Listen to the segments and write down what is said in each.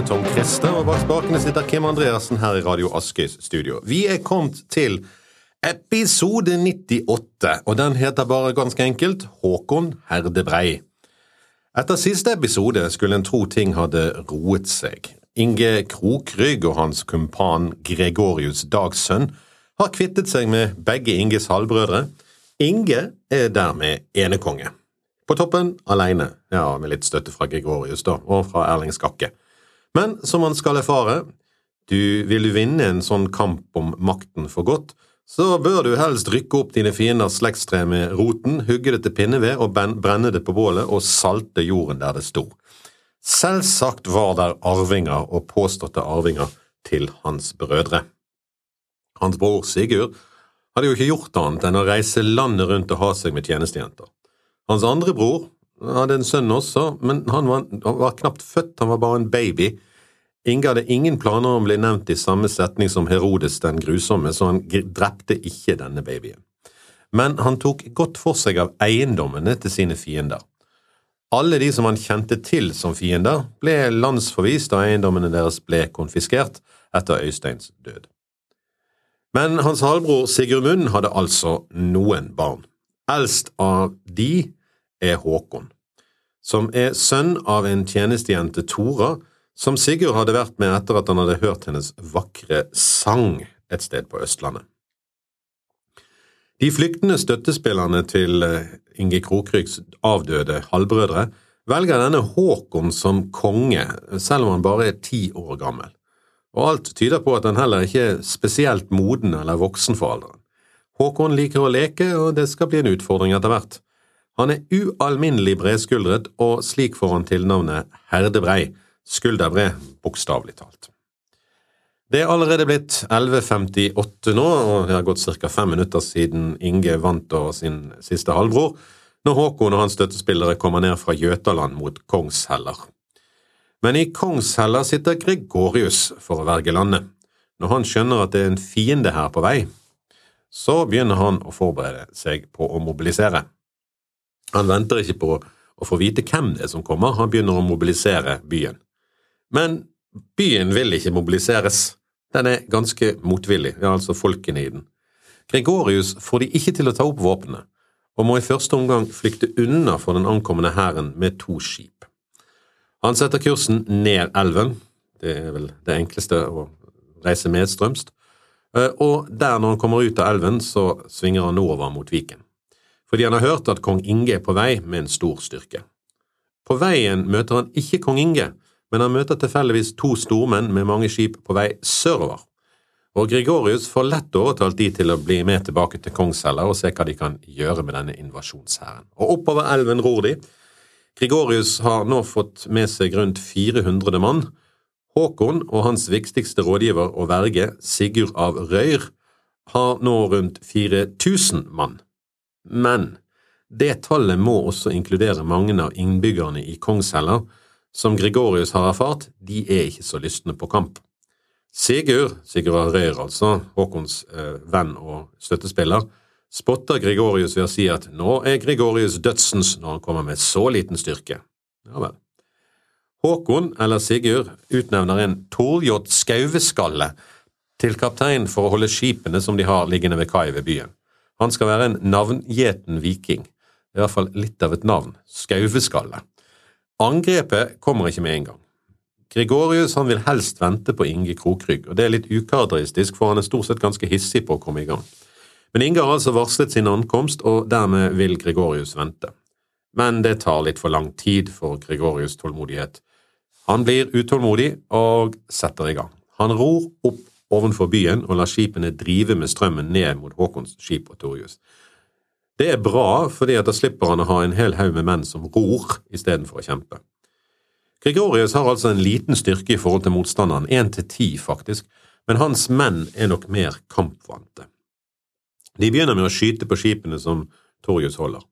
er Tom Christer, og bak spakene sitter Kim Andreassen her i Radio Askøys studio. Vi er kommet til episode 98, og den heter bare ganske enkelt Håkon Herdebrei. Etter siste episode skulle en tro ting hadde roet seg. Inge Krokrygg og hans kumpan Gregorius Dagssønn har kvittet seg med begge Inges halvbrødre. Inge er dermed enekonge. På toppen alene, ja, med litt støtte fra Gregorius da, og fra Erling Skakke. Men som man skal erfare, du vil du vinne en sånn kamp om makten for godt, så bør du helst rykke opp dine fienders slektstre med roten, hugge det til pinneved og brenne det på bålet og salte jorden der det sto. Selvsagt var der arvinger og påståtte arvinger til hans brødre. Hans bror Sigurd hadde jo ikke gjort annet enn å reise landet rundt og ha seg med tjenestejenter. Hans andre bror hadde en sønn også, men han var, han var, knapt født, han var bare en baby. Inge hadde ingen planer om å bli nevnt i samme setning som Herodes den grusomme, så han drepte ikke denne babyen. Men han tok godt for seg av eiendommene til sine fiender. Alle de som han kjente til som fiender, ble landsforvist da eiendommene deres ble konfiskert etter Øysteins død. Men hans halvbror Sigurd Munn hadde altså noen barn. Eldst av de er Håkon, som er sønn av en tjenestejente Tora, som Sigurd hadde vært med etter at han hadde hørt hennes vakre sang et sted på Østlandet. De flyktende støttespillerne til eh, Inge Krokryks avdøde halvbrødre velger denne Håkon som konge, selv om han bare er ti år gammel, og alt tyder på at han heller ikke er spesielt moden eller voksen for alderen. Håkon liker å leke, og det skal bli en utfordring etter hvert. Han er ualminnelig bredskuldret, og slik får han tilnavnet Herdebrei, skulderbred, bokstavelig talt. Det er allerede blitt 11.58 nå, og det har gått ca. fem minutter siden Inge vant over sin siste halvbror, når Håkon og hans støttespillere kommer ned fra Jøtaland mot Kongsheller. Men i Kongsheller sitter Gregorius for å verge landet. Når han skjønner at det er en fiende her på vei, så begynner han å forberede seg på å mobilisere. Han venter ikke på å få vite hvem det er som kommer, han begynner å mobilisere byen. Men byen vil ikke mobiliseres. Den er ganske motvillig, ja, altså folkene i den. Gregorius får de ikke til å ta opp våpnene, og må i første omgang flykte unna for den ankommende hæren med to skip. Han setter kursen ned elven, det er vel det enkleste å reise medstrømst, eh, og der når han kommer ut av elven, så svinger han nordover mot Viken fordi han har hørt at kong Inge er på vei med en stor styrke. På veien møter han ikke kong Inge, men han møter tilfeldigvis to stormenn med mange skip på vei sørover. Og Gregorius får lett overtalt de til å bli med tilbake til Kongshella og se hva de kan gjøre med denne invasjonshæren. Og oppover elven ror de. Gregorius har nå fått med seg rundt 400 mann. Håkon og hans viktigste rådgiver og verge, Sigurd av Røyr, har nå rundt 4000 mann. Men det tallet må også inkludere mange av innbyggerne i Kongsheller, som Gregorius har erfart, de er ikke så lystne på kamp. Sigurd, Sigurd Røyr altså, Håkons eh, venn og støttespiller, spotter Gregorius ved å si at nå er Gregorius dødsens når han kommer med så liten styrke. Ja vel. Håkon, eller Sigurd, utnevner en Torjot Skauveskalle til kaptein for å holde skipene som de har liggende ved kai ved byen. Han skal være en navngjeten viking. I hvert fall litt av et navn. Skauveskalle. Angrepet kommer ikke med en gang. Gregorius han vil helst vente på Inge Krokrygg, og det er litt ukarakteristisk, for han er stort sett ganske hissig på å komme i gang. Men Inge har altså varslet sin ankomst, og dermed vil Gregorius vente. Men det tar litt for lang tid for Gregorius' tålmodighet. Han blir utålmodig og setter i gang. Han ror opp ovenfor byen og lar skipene drive med strømmen ned mot Håkons skip og Torjus. Det er bra, fordi da slipper han å ha en hel haug med menn som ror istedenfor å kjempe. Gregorius har altså en liten styrke i forhold til motstanderen, én til ti faktisk, men hans menn er nok mer kampvante. De begynner med å skyte på skipene som Torjus holder.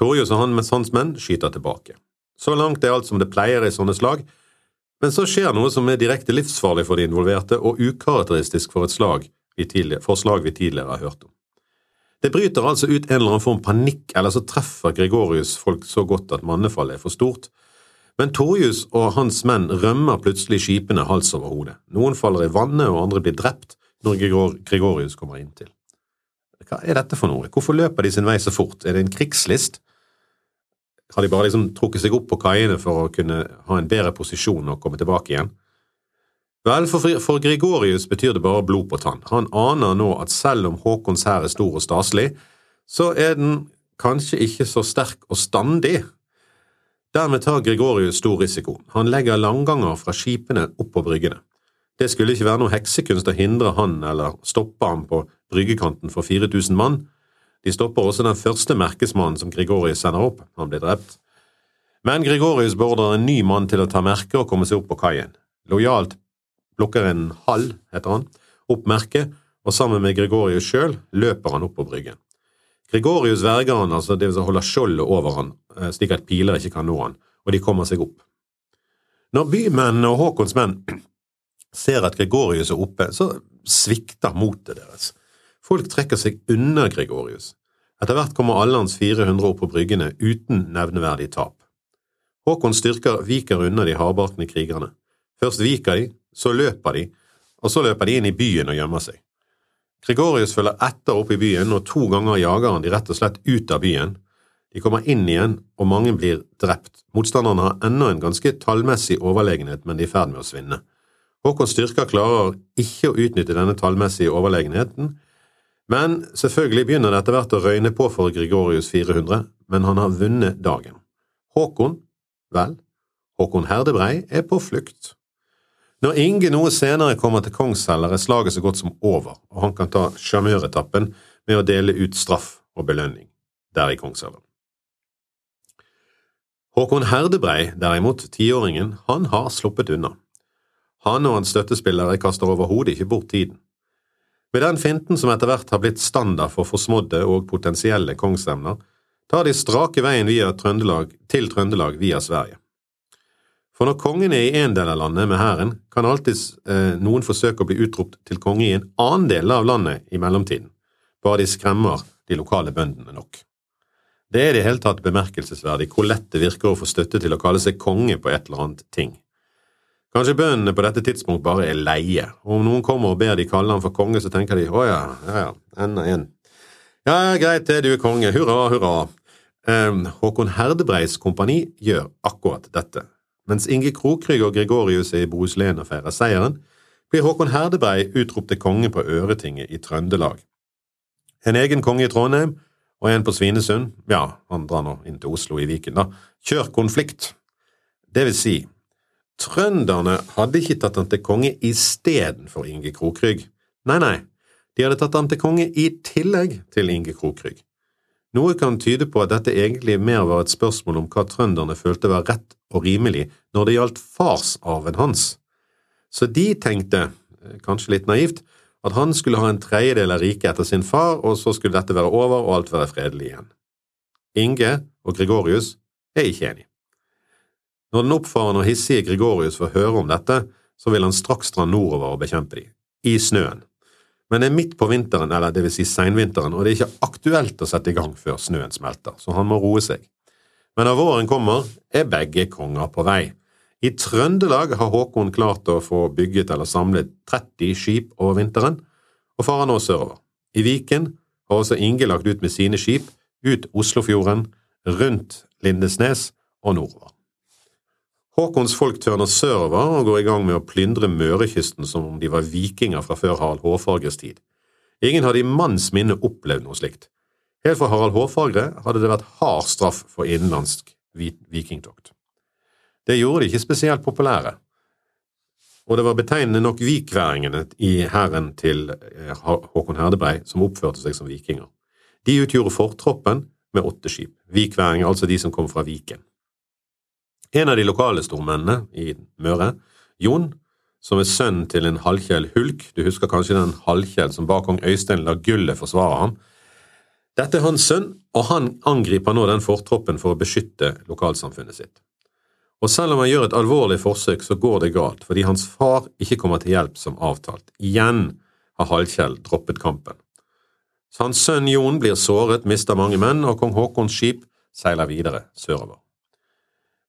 Torjus og hans menn skyter tilbake. Så langt er alt som det pleier i sånne slag, men så skjer noe som er direkte livsfarlig for de involverte, og ukarakteristisk for et slag vi for slag vi tidligere har hørt om. Det bryter altså ut en eller annen form panikk, eller så treffer Gregorius folk så godt at mannefallet er for stort. Men Torjus og hans menn rømmer plutselig skipene hals over hode. Noen faller i vannet, og andre blir drept når Gregorius kommer inn til. Hva er dette for noe? Hvorfor løper de sin vei så fort? Er det en krigslist? Har de bare liksom trukket seg opp på kaiene for å kunne ha en bedre posisjon og komme tilbake igjen? Vel, for, for Gregorius betyr det bare blod på tann. Han aner nå at selv om Håkons hær er stor og staselig, så er den kanskje ikke så sterk og standig. Dermed tar Gregorius stor risiko. Han legger langganger fra skipene opp på bryggene. Det skulle ikke være noe heksekunst å hindre han eller stoppe ham på bryggekanten for 4000 mann. De stopper også den første merkesmannen som Gregorius sender opp, han blir drept. Men Gregorius beordrer en ny mann til å ta merke og komme seg opp på kaien. Lojalt plukker en halv, heter han, opp merket, og sammen med Gregorius sjøl løper han opp på bryggen. Gregorius verger han, altså vil si holder skjoldet over han, eh, slik at piler ikke kan nå han, og de kommer seg opp. Når bymennene og Håkons menn ser at Gregorius er oppe, så svikter motet deres. Folk trekker seg unna Gregorius. Etter hvert kommer alle hans 400 opp på bryggene uten nevneverdig tap. Håkons styrker viker unna de hardbarkende krigerne. Først viker de, så løper de, og så løper de inn i byen og gjemmer seg. Gregorius følger etter opp i byen, og to ganger jager han de rett og slett ut av byen. De kommer inn igjen, og mange blir drept. Motstanderne har ennå en ganske tallmessig overlegenhet, men de er i ferd med å svinne. Håkons styrker klarer ikke å utnytte denne tallmessige overlegenheten, men selvfølgelig begynner det etter hvert å røyne på for Gregorius 400, men han har vunnet dagen. Håkon, vel, Håkon Herdebrei er på flukt. Når Inge noe senere kommer til Kongsheller, er slaget så godt som over, og han kan ta sjarmøretappen med å dele ut straff og belønning der i Kongsheller. Håkon Herdebrei, derimot, tiåringen, han har sluppet unna. Han og hans støttespillere kaster overhodet ikke bort tiden. Med den finten som etter hvert har blitt standard for forsmådde og potensielle kongsemner, tar de strake veien Trøndelag til Trøndelag via Sverige. For når kongen er i én del av landet med hæren, kan alltids eh, noen forsøke å bli utropt til konge i en annen del av landet i mellomtiden, bare de skremmer de lokale bøndene nok. Det er i det hele tatt bemerkelsesverdig hvor lett det virker å få støtte til å kalle seg konge på et eller annet ting. Kanskje bøndene på dette tidspunkt bare er leie, og om noen kommer og ber de kalle ham for konge, så tenker de å ja, ja, ja, enda en. Ja, greit det, du er konge, hurra, hurra. Eh, Håkon Herdebreis kompani gjør akkurat dette. Mens Inge Krokrygg og Gregorius er i Bohuslän og feirer seieren, blir Håkon Herdebrei utropt til konge på Øretinget i Trøndelag. En egen konge i Trondheim og en på Svinesund, ja, han drar nå inn til Oslo i Viken, da, kjør konflikt. Det vil si, trønderne hadde ikke tatt han til konge istedenfor Inge Krokrygg. Nei, nei, de hadde tatt han til konge i tillegg til Inge Krokrygg. Noe kan tyde på at dette egentlig mer var et spørsmål om hva trønderne følte var rett og rimelig når det gjaldt farsarven hans. Så de tenkte, eh, kanskje litt naivt, at han skulle ha en tredjedel av riket etter sin far, og så skulle dette være over og alt være fredelig igjen. Inge og Gregorius er ikke enige. Når den oppfarende og hissige Gregorius får høre om dette, så vil han straks dra nordover og bekjempe dem, i snøen men det er midt på vinteren, eller det vil si seinvinteren, og det er ikke aktuelt å sette i gang før snøen smelter, så han må roe seg. Men når våren kommer, er begge konger på vei. I Trøndelag har Håkon klart å få bygget eller samlet 30 skip over vinteren, og farer nå sørover. I Viken har også Inge lagt ut med sine skip ut Oslofjorden, rundt Lindesnes og nordover. Håkons folk tørner sørover og går i gang med å plyndre Mørekysten som om de var vikinger fra før Harald Hårfagres tid. Ingen hadde i manns minne opplevd noe slikt. Helt fra Harald Hårfagre hadde det vært hard straff for innenlandsk vikingtokt. Det gjorde de ikke spesielt populære, og det var betegnende nok vikværingene i hæren til eh, Håkon Herdebrei som oppførte seg som vikinger. De utgjorde fortroppen med åtte skip, vikværinger altså de som kom fra Viken. En av de lokale stormennene i Møre, Jon, som er sønn til en halvkjell Hulk, du husker kanskje den halvkjell som ba kong Øystein la gullet forsvare ham. Dette er hans sønn, og han angriper nå den fortroppen for å beskytte lokalsamfunnet sitt. Og selv om han gjør et alvorlig forsøk, så går det galt, fordi hans far ikke kommer til hjelp som avtalt. Igjen har Halvkjell droppet kampen. Så hans sønn Jon blir såret, mister mange menn, og kong Haakons skip seiler videre sørover.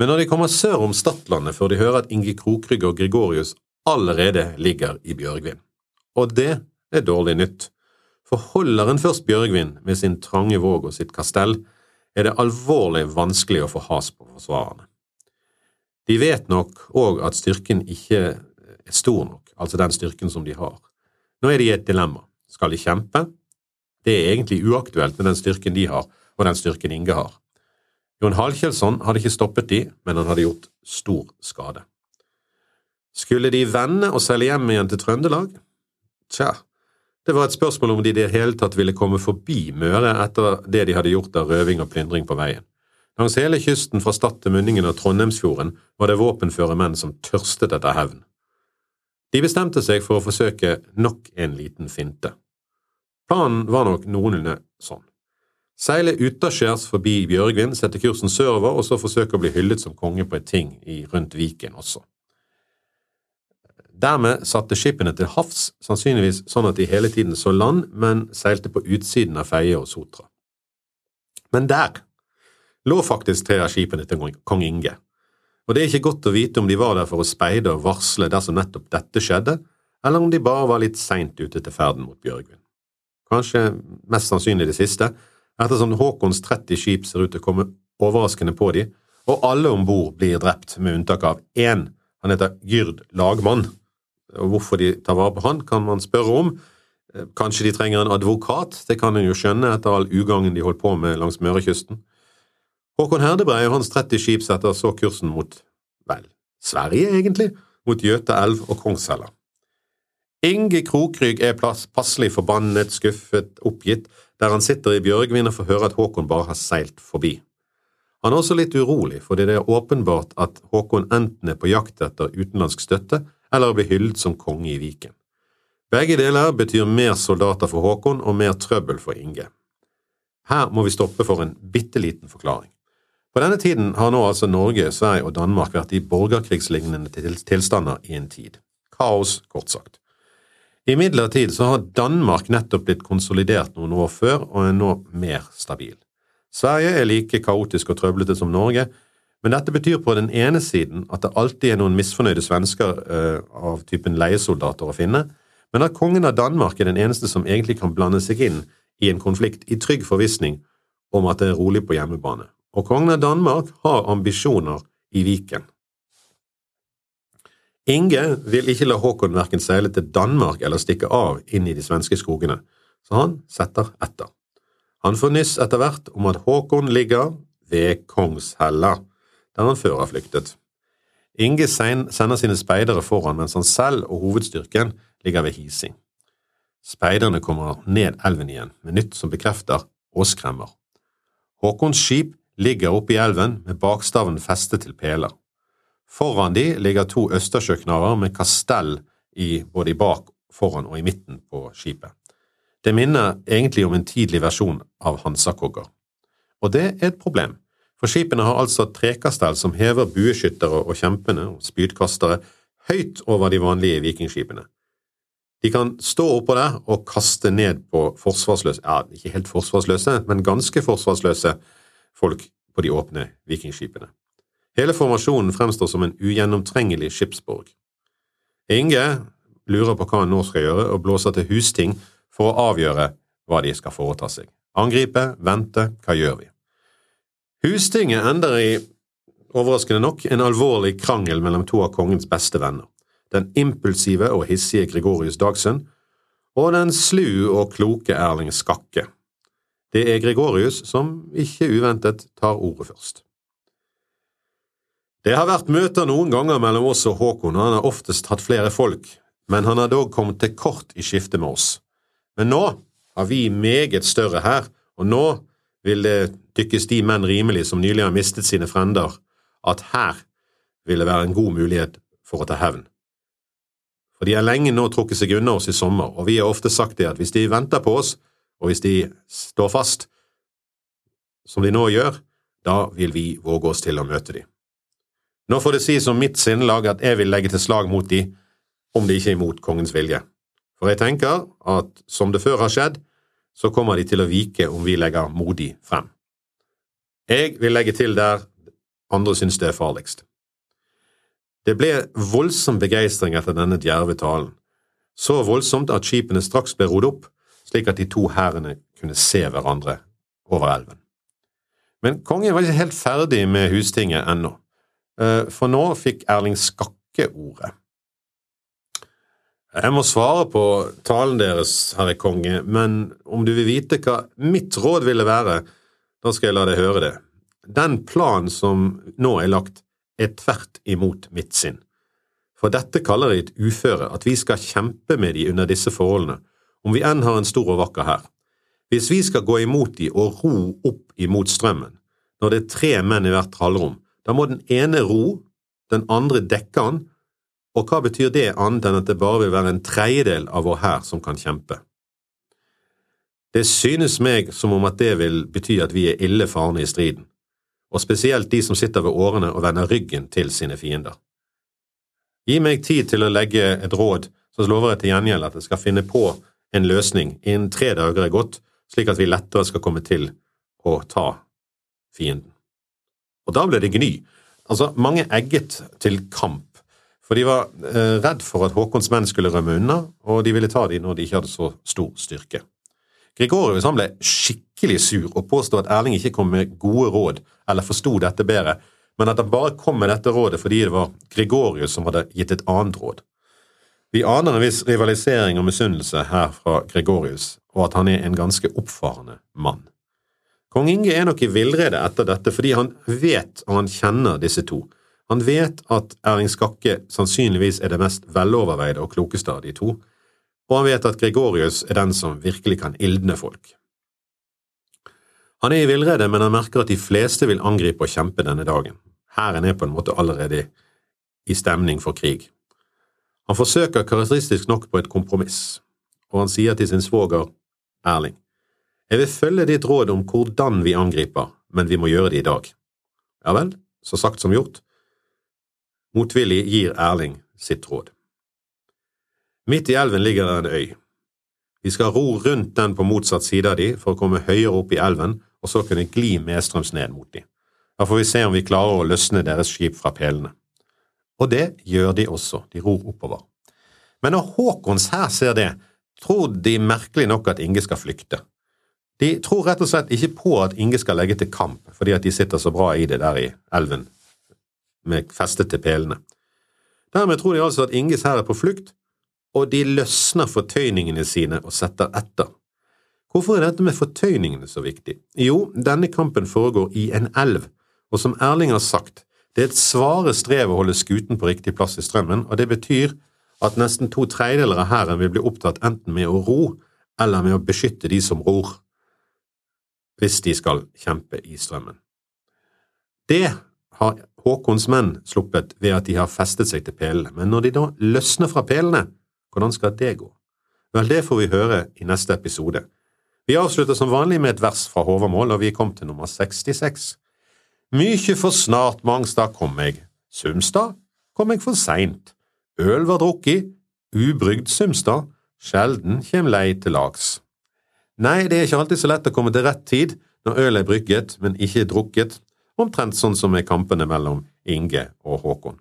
Men når de kommer sør om Stadlandet, får de høre at Inge Krokrygg og Gregorius allerede ligger i Bjørgvin. Og det er dårlig nytt, for holder en først Bjørgvin med sin trange våg og sitt kastell, er det alvorlig vanskelig å få has på forsvarerne. De vet nok òg at styrken ikke er stor nok, altså den styrken som de har. Nå er de i et dilemma. Skal de kjempe? Det er egentlig uaktuelt med den styrken de har, og den styrken Inge har. Jon Halkjelsson hadde ikke stoppet de, men han hadde gjort stor skade. Skulle de vende og seile hjem igjen til Trøndelag? Tja, det var et spørsmål om de i det hele tatt ville komme forbi Møre etter det de hadde gjort av røving og plyndring på veien. Langs hele kysten fra Stad til munningen av Trondheimsfjorden var det våpenføre menn som tørstet etter hevn. De bestemte seg for å forsøke nok en liten finte. Planen var nok noenlunde sånn. Seile utaskjærs forbi Bjørgvin, sette kursen sørover og så forsøke å bli hyllet som konge på et ting i, rundt Viken også. Dermed satte skipene til havs, sannsynligvis sånn at de hele tiden så land, men seilte på utsiden av Feie og Sotra. Men der lå faktisk tre av skipene til kong Inge, og det er ikke godt å vite om de var der for å speide og varsle dersom nettopp dette skjedde, eller om de bare var litt seint ute til ferden mot Bjørgvin. Kanskje mest sannsynlig det siste, ettersom Håkons 30 skip ser ut til å komme overraskende på de, og alle om bord blir drept, med unntak av én. Han heter Gyrd Lagmann. Og hvorfor de tar vare på han, kan man spørre om. Eh, kanskje de trenger en advokat, det kan en jo skjønne etter all ugangen de holdt på med langs Mørekysten. Håkon Herdebrei og hans 30 skip setter så kursen mot, vel, Sverige, egentlig, mot Gjøtaelv og Kongshella. Inge Krokrygg er passelig forbannet, skuffet, oppgitt, der han sitter i Bjørgvin og får høre at Håkon bare har seilt forbi. Han er også litt urolig, fordi det er åpenbart at Håkon enten er på jakt etter utenlandsk støtte eller blir hyllet som konge i Viken. Begge deler betyr mer soldater for Håkon og mer trøbbel for Inge. Her må vi stoppe for en bitte liten forklaring. På denne tiden har nå altså Norge, Sverige og Danmark vært i borgerkrigslignende tilstander i en tid. Kaos, kort sagt. Imidlertid så har Danmark nettopp blitt konsolidert noen år før og er nå mer stabil. Sverige er like kaotisk og trøblete som Norge, men dette betyr på den ene siden at det alltid er noen misfornøyde svensker uh, av typen leiesoldater å finne, men at kongen av Danmark er den eneste som egentlig kan blande seg inn i en konflikt i trygg forvissning om at det er rolig på hjemmebane. Og kongen av Danmark har ambisjoner i Viken. Inge vil ikke la Håkon verken seile til Danmark eller stikke av inn i de svenske skogene, så han setter etter. Han får nyss etter hvert om at Håkon ligger ved Kongshella, der han før har flyktet. Inge sender sine speidere foran, mens han selv og hovedstyrken ligger ved Hising. Speiderne kommer ned elven igjen, med nytt som bekrefter og skremmer. Håkons skip ligger oppe i elven med bakstaven festet til peler. Foran de ligger to østersjøknarer med kastell i både i bak, foran og i midten på skipet. Det minner egentlig om en tidlig versjon av hansakogger. Og det er et problem, for skipene har altså trekastell som hever bueskyttere og kjempene og spydkastere høyt over de vanlige vikingskipene. De kan stå oppå der og kaste ned på forsvarsløse, ja, ikke helt forsvarsløse, men ganske forsvarsløse folk på de åpne vikingskipene. Hele formasjonen fremstår som en ugjennomtrengelig skipsborg. Inge lurer på hva han nå skal gjøre, og blåser til husting for å avgjøre hva de skal foreta seg. Angripe, vente, hva gjør vi? Hustinget ender i, overraskende nok, en alvorlig krangel mellom to av kongens beste venner, den impulsive og hissige Gregorius Dagsund og den slu og kloke Erling Skakke. Det er Gregorius som, ikke uventet, tar ordet først. Det har vært møter noen ganger mellom oss og Håkon, og han har oftest hatt flere folk, men han har dog kommet til kort i skiftet med oss. Men nå har vi meget større her, og nå vil det dykkes de menn rimelig som nylig har mistet sine frender, at her vil det være en god mulighet for å ta hevn. For de har lenge nå trukket seg unna oss i sommer, og vi har ofte sagt det at hvis de venter på oss, og hvis de står fast, som de nå gjør, da vil vi våge oss til å møte dem. Nå får det sies om mitt sinnelag at jeg vil legge til slag mot de, om det ikke er imot kongens vilje. For jeg tenker at som det før har skjedd, så kommer de til å vike om vi legger modig frem. Jeg vil legge til der andre syns det er farligst. Det ble voldsom begeistring etter denne djerve talen, så voldsomt at skipene straks ble rodd opp, slik at de to hærene kunne se hverandre over elven. Men kongen var ikke helt ferdig med hustinget ennå, for nå fikk Erling Skakke ordet. Jeg må svare på talen deres, herre konge, men om du vil vite hva mitt råd ville være, da skal jeg la deg høre det. Den planen som nå er lagt, er tvert imot mitt sinn. For dette kaller de et uføre, at vi skal kjempe med de under disse forholdene, om vi enn har en stor og vakker hær. Hvis vi skal gå imot de og ro opp imot strømmen, når det er tre menn i hvert halvrom, da må den ene ro, den andre dekke han, og hva betyr det annet enn at det bare vil være en tredjedel av vår hær som kan kjempe? Det synes meg som om at det vil bety at vi er ille farne i striden, og spesielt de som sitter ved årene og vender ryggen til sine fiender. Gi meg tid til å legge et råd, så lover jeg til gjengjeld at jeg skal finne på en løsning innen tre dager er gått, slik at vi lettere skal komme til å ta fienden. Og da ble det gny. Altså, mange egget til kamp, for de var eh, redd for at Håkons menn skulle rømme unna, og de ville ta dem når de ikke hadde så stor styrke. Gregorius ble skikkelig sur og påstod at Erling ikke kom med gode råd eller forsto dette bedre, men at han bare kom med dette rådet fordi det var Gregorius som hadde gitt et annet råd. Vi aner en viss rivalisering og misunnelse her fra Gregorius, og at han er en ganske oppfarende mann. Kong Inge er nok i villrede etter dette fordi han vet og han kjenner disse to. Han vet at Erling Skakke sannsynligvis er det mest veloverveide og klokeste av de to, og han vet at Gregorius er den som virkelig kan ildne folk. Han er i villrede, men han merker at de fleste vil angripe og kjempe denne dagen. Hæren er på en måte allerede i stemning for krig. Han forsøker karakteristisk nok på et kompromiss, og han sier til sin svoger Erling, jeg vil følge ditt råd om hvordan vi angriper, men vi må gjøre det i dag. Ja vel, så sagt som gjort. Motvillig gir Erling sitt råd. Midt i elven ligger det en øy. Vi skal ro rundt den på motsatt side av de for å komme høyere opp i elven og så kunne gli medstrøms ned mot de. Da får vi se om vi klarer å løsne deres skip fra pelene. Og det gjør de også, de ror oppover. Men når Håkons hær ser det, tror de merkelig nok at Inge skal flykte. De tror rett og slett ikke på at Inge skal legge til kamp fordi at de sitter så bra i det der i elven, med festet til pelene. Dermed tror de altså at Inges hær er på flukt, og de løsner fortøyningene sine og setter etter. Hvorfor er dette med fortøyningene så viktig? Jo, denne kampen foregår i en elv, og som Erling har sagt, det er et svare strev å holde skuten på riktig plass i strømmen, og det betyr at nesten to tredjedeler av hæren vil bli opptatt enten med å ro eller med å beskytte de som ror hvis de skal kjempe i strømmen. Det har Håkons menn sluppet ved at de har festet seg til pelene, men når de da løsner fra pelene, hvordan skal det gå? Vel, det får vi høre i neste episode. Vi avslutter som vanlig med et vers fra Håvamål, og vi kom til nummer 66. Mykje for snart Mangstad kom eg, Sumstad kom eg for seint, øl var drukki, ubrygd Sumstad, sjelden kjem lei til lags. Nei, det er ikke alltid så lett å komme til rett tid når øl er brygget, men ikke drukket, omtrent sånn som med kampene mellom Inge og Håkon.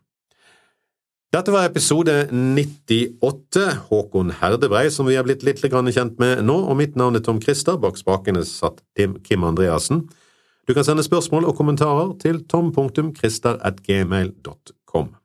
Dette var episode 98, Håkon Herdebrei, som vi har blitt litt kjent med nå, og mitt navn er Tom Christer, bak spakene satt Kim Andreassen. Du kan sende spørsmål og kommentarer til tom.christer.gmail.com.